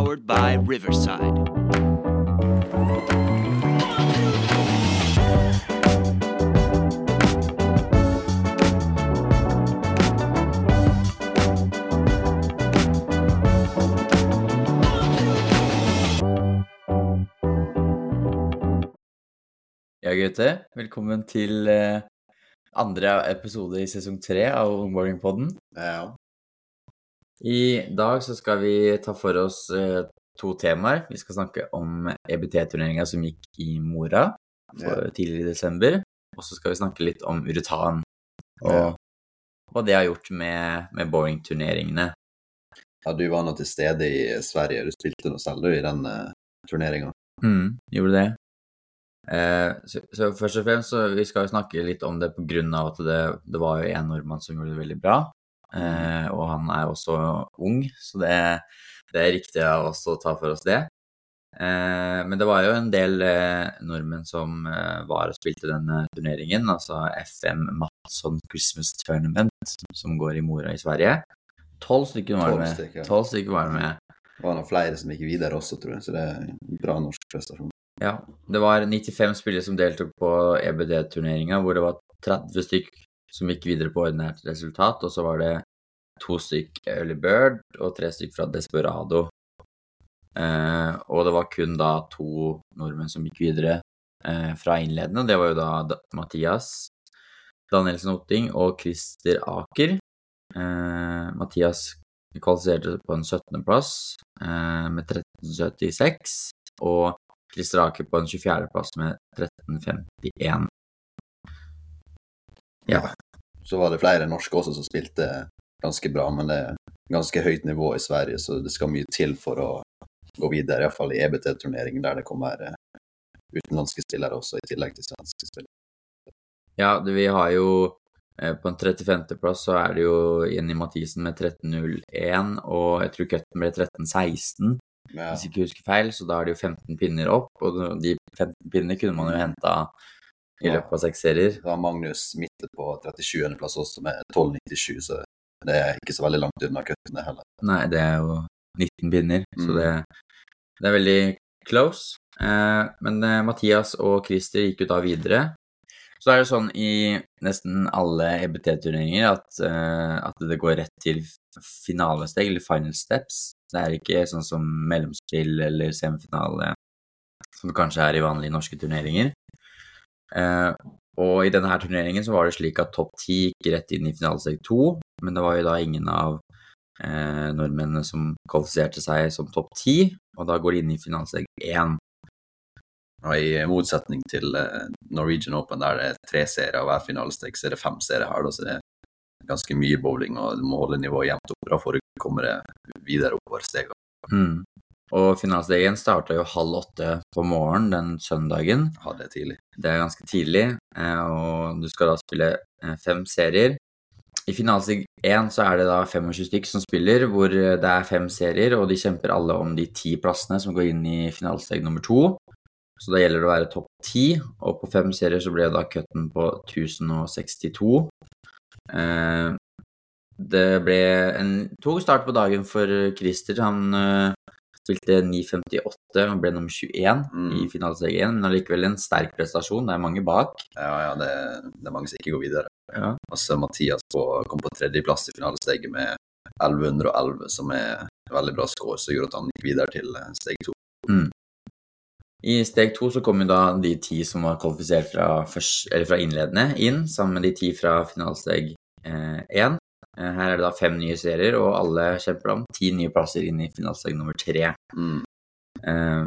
powered by Riverside. Ja, gutter. Velkommen til eh, andre episode i sesong tre av Ungborgingpodden. Ja. I dag så skal vi ta for oss eh, to temaer. Vi skal snakke om EBT-turneringa som gikk i Mora tidligere i desember. Og så skal vi snakke litt om Urutan og hva det har gjort med, med bowlingturneringene. ja, du var nå til stede i Sverige. Du spilte noe selv du, i den uh, turneringa. Mm, gjorde det. Eh, så, så først og fremst så vi skal vi snakke litt om det på grunn av at det, det var jo en nordmann som gjorde det veldig bra. Eh, og han er også ung, så det, det er riktig av oss å ta for oss det. Eh, men det var jo en del eh, nordmenn som var og spilte denne turneringen, altså FM Mattsson Christmas Tournament, som, går i Mora i Sverige. Tolv stykker var det med. stykker. Tolv stykker var det med. Det var noen flere som gikk videre også, tror jeg, så det er en bra norsk prestasjon. Ja, det var 95 spillere som deltok på EBD-turneringa, hvor det var 30 stykk som gikk videre på ordinært resultat, og så var det to stykk Early Bird og tre stykk fra Desperado. Eh, og det var kun da to nordmenn som gikk videre eh, fra innledende, det var jo da Mathias Danielsen Otting og Christer Aker. Eh, Mathias kvalifiserte på en 17.-plass eh, med 1376, og Christer Aker på en 24.-plass med 13.51. Ja. Så var det flere norske også som spilte ganske bra, men det er ganske høyt nivå i Sverige, så det skal mye til for å gå videre, iallfall i EBT-turneringen, der det kommer eh, utenlandske spillere også, i tillegg til svenske spillere. Ja, det, vi har jo eh, på en 35.-plass så er det jo Jenny Mathisen med 13.01, og jeg tror cutten ble 13.16, Ja, hvis jeg ikke husker feil, så da er det jo 15 pinner opp, og de 15 pinnene kunne man jo henta i løpet av seks serier. da var Magnus midt på 37. plass også, med 12,97, så det er ikke så veldig langt unna kuttene heller. Nei, det er jo 19 pinner, så Mm. det, det er veldig close. Eh, men eh, Mathias og Christer gikk jo da videre. Så er det sånn i nesten alle EBT-turneringer at, eh, at det går rett til finalesteg, eller final steps. Det er ikke sånn som mellomspill eller semifinale, som det kanskje er i vanlige norske turneringer. Eh, og i denne her turneringen så var det slik at topp ti gikk rett inn i finalesteg to, men det var jo da ingen av eh, nordmennene som kvalifiserte seg som topp ti, og da går de inn i finalesteg én. Og I motsetning til eh, Norwegian Open, der det er tre serier og hver finalesteg, så er det fem serier her. Da, så det er ganske mye bowling, og du må holde nivået jevnt opp bra for å komme deg videre oppover stegene. Mm. Og finalesteg én starta jo halv åtte på morgenen den søndagen. Ha det tidlig. Det er ganske tidlig, eh, og du skal da spille eh, fem serier. I finalesteg én så er det da 25 stykk som spiller, hvor eh, det er fem serier, og de kjemper alle om de ti plassene som går inn i finalesteg nummer to. Så da gjelder det å være topp ti, og på fem serier så ble da cutten på 1062. Eh, det ble en tung start på dagen for Christer. Han spilte 9.58 og ble nummer 21 Mm. i finaleserien, 1, men allikevel en sterk prestasjon. Det er mange bak. Ja, ja, det, det er mange som ikke går videre. Ja. Altså, Mathias på, kom på tredjeplass i finalesteget med 1111, som er en veldig bra score, som gjorde at han gikk videre til eh, steg to. I steg to så kom jo da de ti som var kvalifisert fra, først, eller fra innledende, inn, sammen med de ti fra finalesteg én. Eh, her er det da fem nye serier, og alle kjemper om ti nye plasser inn i finalesteg nummer tre. Mm. Eh,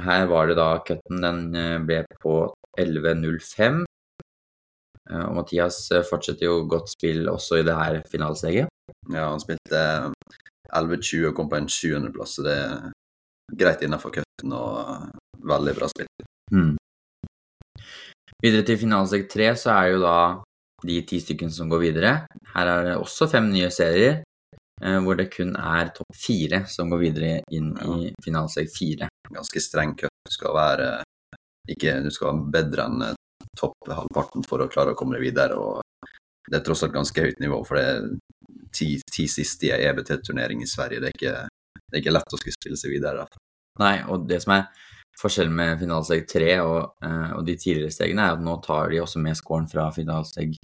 her var det da cutten, den eh, ble på 11.05. Eh, og Mathias eh, fortsetter jo godt spill også i det her finalesteget. Ja, han spilte 11-20 og kom på en sjuendeplass, så det er greit innenfor cutten og veldig bra spill. Mm. Videre til finalesteg tre så er jo da de ti stykkene som går videre. Her er det også fem nye serier, eh, hvor det kun er topp fire som går videre inn i finalseg fire. Ganske streng cut. Du skal være ikke, du skal være bedre enn eh, topp halvparten for å klare å komme deg videre. og Det er tross alt ganske høyt nivå, for det er ti, ti siste i ei EBT-turnering i Sverige. Det er ikke, det er ikke lett å skulle spille seg videre. Nei, og det som er forskjellen med finalesteg 3 og, eh, og de tidligere stegene, er at nå tar de også med scoren fra finalesteg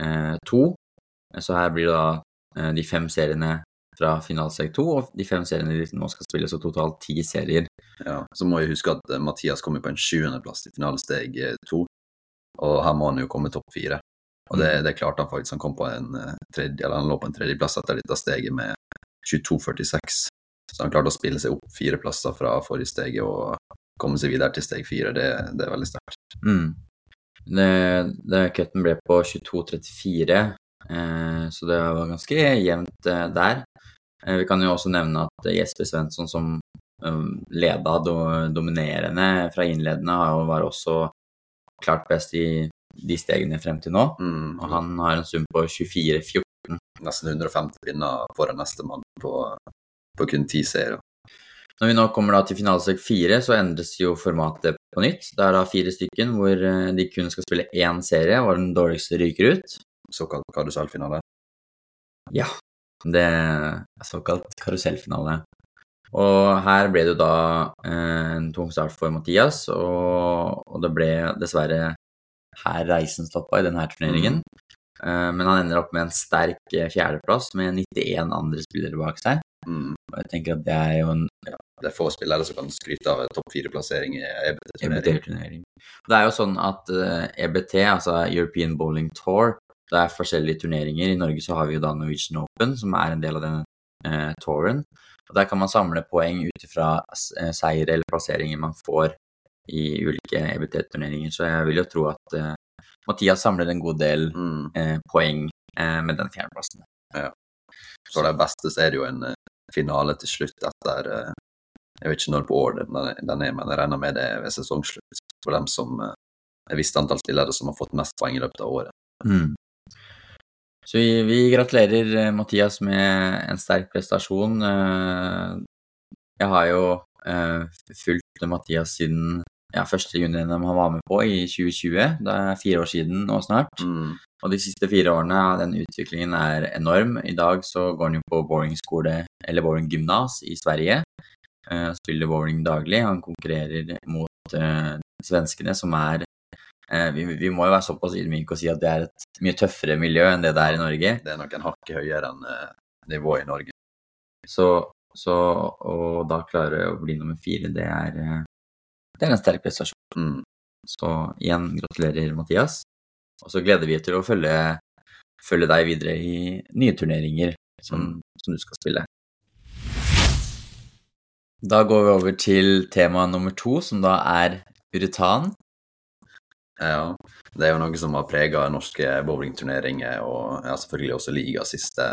eh, 2. Så her blir det da eh, de fem seriene fra finalesteg to og de fem seriene de nå skal spille, så totalt ti serier. Ja, Så må vi huske at eh, Mathias kommer på en sjuendeplass i finalesteg to, og her må han jo komme topp fire. Og det, det klarte han faktisk. Han kom på en tredje, eller han lå på en tredjeplass etter dette steget med 22,46. Så han klarte å spille seg opp fire plasser fra forrige steget og komme seg videre til steg fire. Det, det er veldig sterkt. Mm. Det, Cutten ble på 22,34, eh, så det var ganske jevnt eh, der. Eh, vi kan jo også nevne at Jesper Svensson, som eh, leda do, dominerende fra innledende, var også klart best i de stegene frem til nå. Mm. Og han har en sum på 24-14. Nesten 150 pinner foran nestemann på, på kun ti seire. Når vi nå kommer da til finalesteg fire, så endres jo formatet på nytt. Det er da fire stykken hvor eh, de kun skal spille én serie, og den dårligste ryker ut. Såkalt karusellfinale. Ja, det er såkalt karusellfinale. Og her ble det jo da eh, en tung start for Mathias, og, og det ble dessverre her reisen stoppa i denne turneringen. Mm. men han ender opp med en sterk eh, fjerdeplass med 91 andre spillere bak seg. Mm. Og jeg tenker at det er jo en Det er få spillere som kan skryte av topp fire-plassering i EBT-turnering. EBT-turnering. Det er jo sånn at eh, EBT, altså European Bowling Tour, det er forskjellige turneringer. I Norge så har vi jo da Norwegian Open, som er en del av den eh, touren. Og Der kan man samle poeng ut ifra seier seire eller plasseringer man får i ulike EBT-turneringer. Så jeg vil jo tro at eh, Mathias samler en god del Mm. eh, poeng eh, med den fjerdeplassen. For det beste så er det jo en eh, finale til slutt etter eh, Jeg vet ikke når på året den er, men jeg regner med det ved sesongslutt for dem som er visst antall spillere som har fått mest poeng i løpet av året. Mm. Så vi, vi gratulerer eh, Mathias med en sterk prestasjon. Eh, Jeg har jo eh, fulgt Mathias siden ja, første juni-NM han var med på i 2020. Det er fire år siden nå snart. Mm. Og de siste fire årene, den utviklingen er enorm. I dag så går han jo på bowlingskole, eller bowlinggymnas i Sverige. Eh, spiller bowling daglig. Han konkurrerer mot uh, svenskene, som er uh, vi, vi må jo være såpass ydmyke og si at det er et mye tøffere miljø enn det det er i Norge. Det er nok en hakket høyere enn nivået i Norge. Så, så og da klare å bli nummer fire, det er, det er en sterk prestasjon. Mm. Så igjen, gratulerer, Mathias. Og så gleder vi oss til å følge, følge deg videre i nye turneringer som, som du skal spille. Da går vi over til tema nummer to, som da er uretan. Ja, det er jo noe som har prega norske bowlingturneringer og ja, selvfølgelig også liga siste,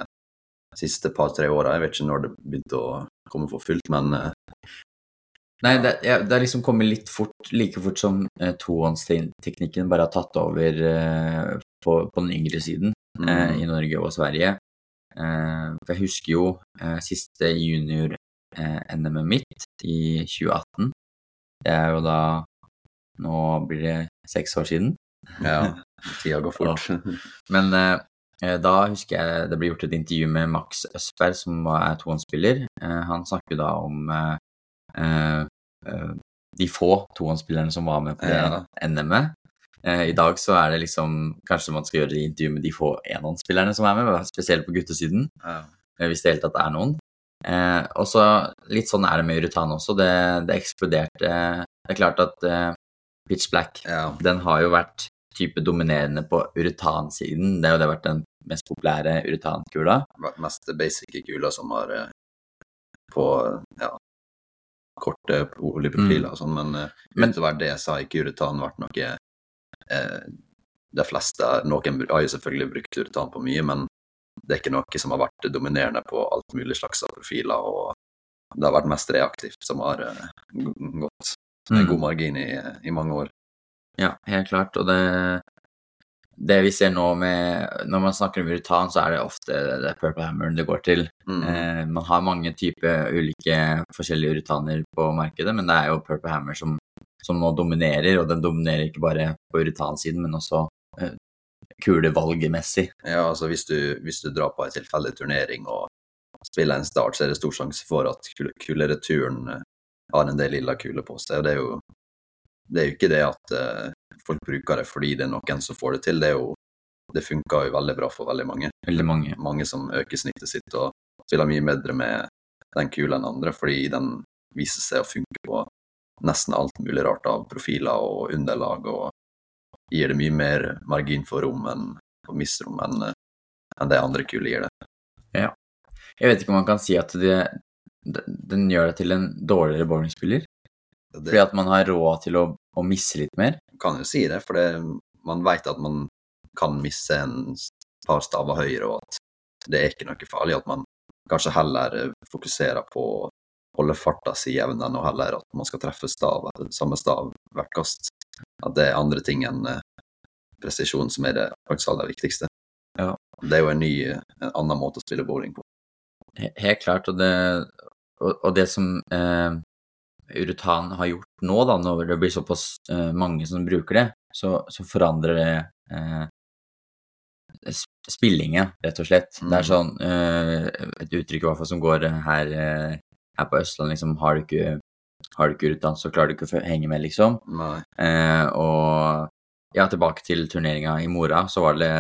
siste par-tre åra. Jeg vet ikke når det begynte å komme for fullt, men eh, Nei, det, ja, det har liksom kommet litt fort, like fort som eh, tohåndsteknikken bare har tatt over eh, på, på den yngre siden eh, i mm, Norge og Sverige. Eh, for jeg husker jo eh, siste junior-NM-et mitt i 2018. Det er jo da Nå blir det seks år siden. ja, tida går fort. Men eh, eh, da husker jeg det ble gjort et intervju med Max Østberg, som er tohåndsspiller. Eh, han snakker da om eh, eh, eh, de få tohåndsspillerne som var med på Ja. NM-et. Eh, I dag så er det liksom Kanskje man skal gjøre intervju med de få enhåndsspillerne som er med, spesielt på guttesiden, Ja. eh, hvis det i det hele tatt er noen. Eh, og så litt sånn er det med Urutan også. Det, det eksploderte. Det er klart at eh, Pitch Black ja. den har jo vært type dominerende på uretansiden. Det har jo det vært den mest populære uretankula. vært mest basic kula som har eh, på ja, korte oljeprofiler og sånn, men, eh, utover det så har ikke uretan vært noe eh, De fleste Noen har jo selvfølgelig brukt uretan på mye, men det er ikke noe som har vært dominerende på alt mulig slags av profiler, og det har vært mest reaktivt som har eh, gått med Mm. god margin i, i mange år. Ja, helt klart. Og det, det vi ser nå med Når man snakker om uretan, så er det ofte det Purple Hammeren det går til. Mm. Eh, man har mange typer ulike forskjellige uretaner på markedet, men det er jo Purple Hammer som, som nå dominerer, og den dominerer ikke bare på uretansiden, men også eh, kulevalgemessig. Ja, altså hvis du, hvis du drar på en tilfeldig turnering og spiller en start, så er det stor sjanse for at kul- kulereturen eh, har en del lilla kuler på seg. og Det er jo, det er jo ikke det at uh, folk bruker det fordi det er noen som får det til. Det, er jo, det funker jo veldig bra for veldig mange. Veldig mange. Mange som øker snittet sitt og spiller mye bedre med den kula enn andre, fordi den viser seg å funke på nesten alt mulig rart av profiler og underlag, og gir det mye mer margin for rom enn for misrom enn enn det andre kuler gir det. Ja. Jeg vet ikke om man kan si at det, den gjør deg til en dårligere bowlingspiller. Fordi at man har råd til å, å misse litt mer. kan jo si det, for det, man vet at man kan misse en par staver høyere, og at det er ikke noe farlig. At man kanskje heller fokuserer på å holde farta si jevn enn heller at man skal treffe stav, samme stav hvert kast. At det er andre ting enn eh, presisjon som er det faktisk aller viktigste. Ja. Det er jo en ny, en annen måte å spille bowling på. Helt klart. Og det, og, og det som eh, Urutan har gjort nå, da, når det blir såpass eh, mange som bruker det, så, så forandrer det eh, spillingen, rett og slett. Det er Mm. sånn eh, et uttrykk i hvert fall som går her, eh, her på Østlandet, liksom Har du ikke, har du ikke utdannelse, så klarer du ikke å henge med, liksom. Eh, og ja, tilbake til turneringa i Mora, så var det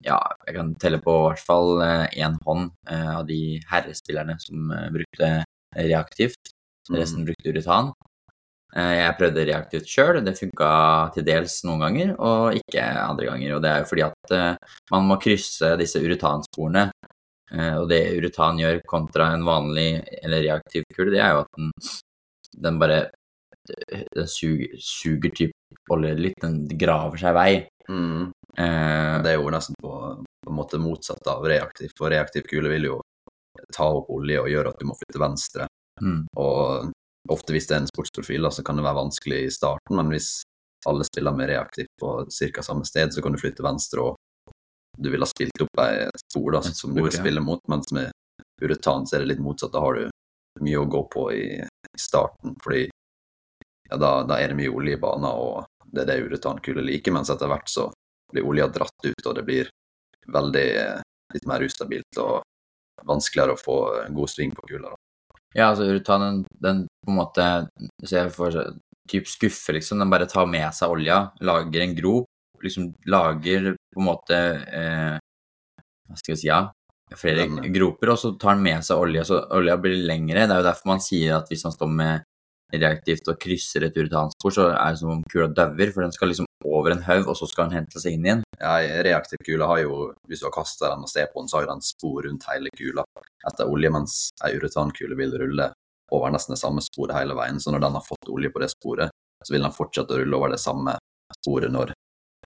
Ja, jeg kan telle på i hvert fall én hånd eh, av de herrespillerne som eh, brukte reaktivt. Resten brukte uretan. Eh, jeg prøvde reaktivt sjøl, det funka til dels noen ganger, og ikke andre ganger. Og det er jo fordi at eh, man må krysse disse uretansporene. Eh, og det uretan gjør kontra en vanlig eller reaktiv kule, det er jo at den, den bare den suger, suger typ olje litt, den graver seg vei. Mm. Eh, Det er jo nesten på, på en måte motsatt av reaktiv, for reaktiv kule vil jo ta opp olje og gjøre at du må flytte venstre. mm, Og ofte hvis det er en sportsprofil, da, så kan det være vanskelig i starten, men hvis alle spiller med reaktivt på ca. samme sted, så kan du flytte venstre, og du vil ha spilt opp et spor da, som du spor, ja. spille mot, mens med uretan så er det litt motsatt. Da har du mye å gå på i, starten, fordi ja, da, da er det mye olje i banen, og det er det uretankuler liker, mens etter hvert så blir olja dratt ut, og det blir veldig eh, litt mer ustabilt og vanskeligere å få god sving på kula. Ja, altså uretanen, den på en måte ser for seg typ skuffe, liksom. Den bare tar med seg olja, lager en grop, liksom lager på en måte eh, Hva skal jeg si, ja? Flere Den- groper, og så tar den med seg olja, så olja blir lengre. Det er jo derfor man sier at hvis man står med reaktivt og krysser et uretanspor, så er det som om kula dauer, for den skal liksom over en haug, og så skal den hente seg inn igjen. Ja, reaktiv kule har jo, hvis du har kasta den og ser på den, så har den spor rundt hele kula etter olje, mens ei uretankule vil rulle over nesten det samme sporet hele veien. Så når den har fått olje på det sporet, så vil den fortsette å rulle over det samme sporet når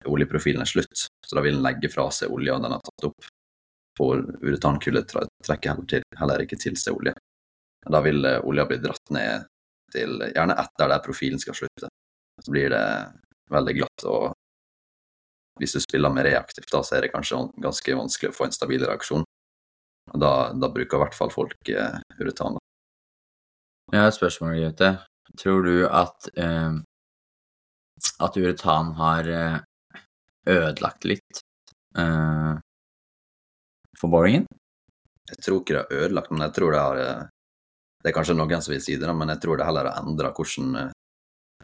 oljeprofilen er slutt. Så da vil den legge fra seg olja den har tatt opp. For uretankullet trekker heller, til, heller ikke til seg olje. Da vil eh, olja bli dratt ned til gjerne etter der profilen skal slutte. Så blir det veldig glatt og hvis du spiller med reaktivt, da, så er det kanskje ganske vanskelig å få en stabil reaksjon. Da, da bruker i hvert fall folk uh, uretan. da. Jeg har et spørsmål, Gaute. Tror du at uh, at uretan har uh, ødelagt litt eh, for boringen? Jeg tror ikke det har ødelagt, men jeg tror det har eh, Det er kanskje noen som vil si det, men jeg tror det heller har endra hvordan, eh,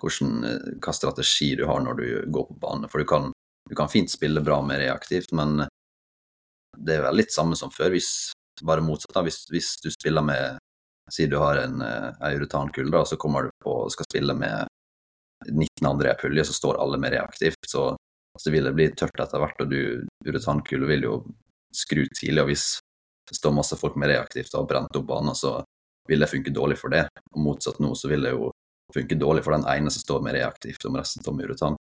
hvordan, eh, hva strategi du har når du går på bane. For du kan, du kan fint spille bra med reaktivt, men det er vel litt samme som før, hvis, bare motsatt. da, Hvis, hvis du spiller med Si du har en, ei uretankule, da, så kommer du på og skal spille med 19 andre i pulje, så står alle med reaktivt. Så, så vil det bli tørt etter hvert, og du, uretankule vil jo skru tidlig. Og hvis det står masse folk med reaktivt og har brent opp banen, så vil det funke dårlig for det. Og motsatt nå, så vil det jo funke dårlig for den ene som står med reaktivt, om resten av med uretan.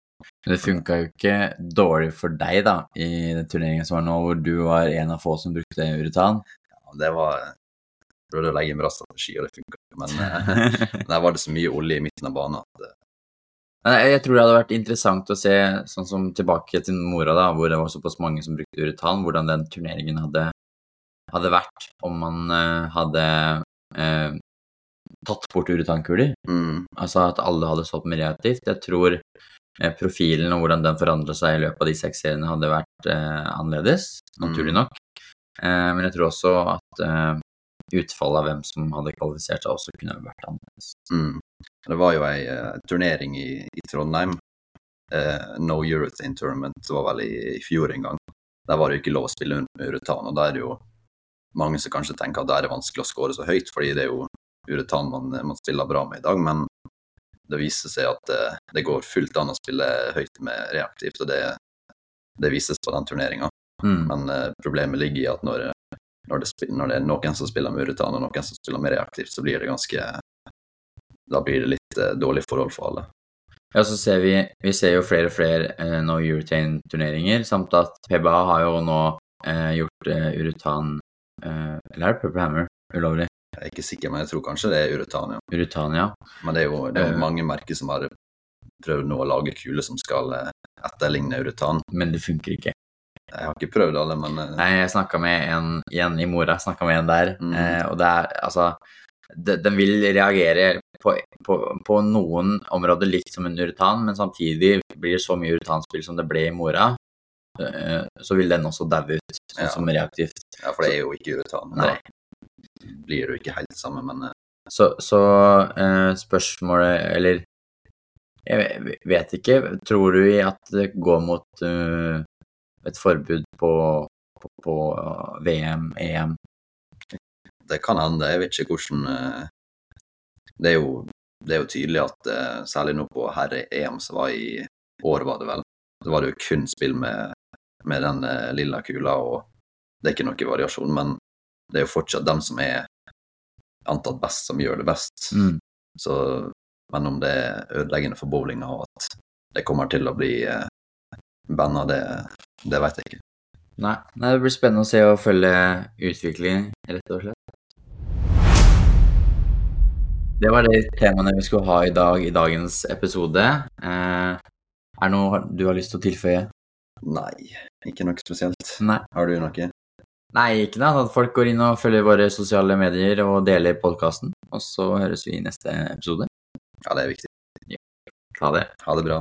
Men Det funka jo ikke dårlig for deg, da, i den turneringen som var nå, hvor du var en av få som brukte uretan. Ja, det var Jeg prøvde å legge en bra strategi, og det funka. Men eh, der var det så mye olje i midten av banen at eh, jeg, jeg tror det hadde vært interessant å se, sånn som tilbake til Mora, da, hvor det var såpass mange som brukte uretan, hvordan den turneringen hadde, hadde vært om man uh, hadde uh, tatt bort uretankuler. mm, Altså at alle hadde stått med reaktivt. Jeg tror uh, profilen og hvordan den forandra seg i løpet av de seks seriene, hadde vært annerledes, naturlig Mm. nok. Men jeg tror også at utfallet av hvem som hadde kvalifisert seg, også kunne vært annerledes. Mm. Det var jo ei eh, turnering i, i Trondheim. Eh, no Eurotain Tournament det var vel i, i fjor en gang. Der var det jo ikke lov å spille uretan, og da er det jo mange som kanskje tenker at det er vanskelig å skåre så høyt, fordi det er jo uretan man, man spiller bra med i dag, men det viser seg at det, det går fullt an å spille høyt med reaktivt, og det, det vises på den turneringa. Mm. Men eh, problemet ligger i at når, når, det, når det er noen som spiller med uretan, og noen som spiller med reaktivt, så blir det ganske Da blir det litt eh, dårlig forhold for alle. Ja, så ser vi, vi ser jo flere og flere eh, nå Eurotain-turneringer, samt at PBA har jo nå eh, gjort eh, Urutan eh, Eller er det Purple Hammer ulovlig? Jeg er ikke sikker, men jeg tror kanskje det er Urutan, ja. Urutania. Men det er jo, det er Eh. jo mange merker som har prøvd nå å lage kuler som skal eh, etterligne Urutan. Men det funker ikke. Jeg har ikke prøvd alle, men eh, Nei, jeg snakka med en igjen i Mora, snakka med en der, Mm. eh, og det er altså Den vil reagere på, på, på noen områder likt som en uretan, men samtidig blir det så mye uretanspill som det ble i Mora, eh, så vil den også daue ut, sånn Ja. som reaktivt. ja, for det er jo ikke uretan. Nei. Da blir det jo ikke helt samme, men eh, Så, så eh, spørsmålet Eller jeg vet ikke. Tror du i at det går mot uh, et forbud på, på, på VM, EM? Det kan hende. Jeg vet ikke hvordan eh, det, er jo, det er jo tydelig at eh, særlig nå på herre-EM som var i år, var det vel, så var det jo kun spill med, med den eh, lilla kula, og det er ikke noe variasjon, men det er jo fortsatt dem som er antatt best, som gjør det best. Mm. Så, men om det er ødeleggende for bowlinga, og at det kommer til å bli banna, det, det vet jeg ikke. Nei. Nei, det blir spennende å se og følge utviklingen, rett og slett. Det var de temaene vi skulle ha i dag i dagens episode. Eh, er det noe du har lyst til å tilføye? Nei, ikke noe spesielt. Nei. Har du noe? Nei, ikke noe. At folk går inn og følger våre sosiale medier og deler podkasten. Og så høres vi i neste episode. Ja, det er viktig. Ha det. Ha det bra.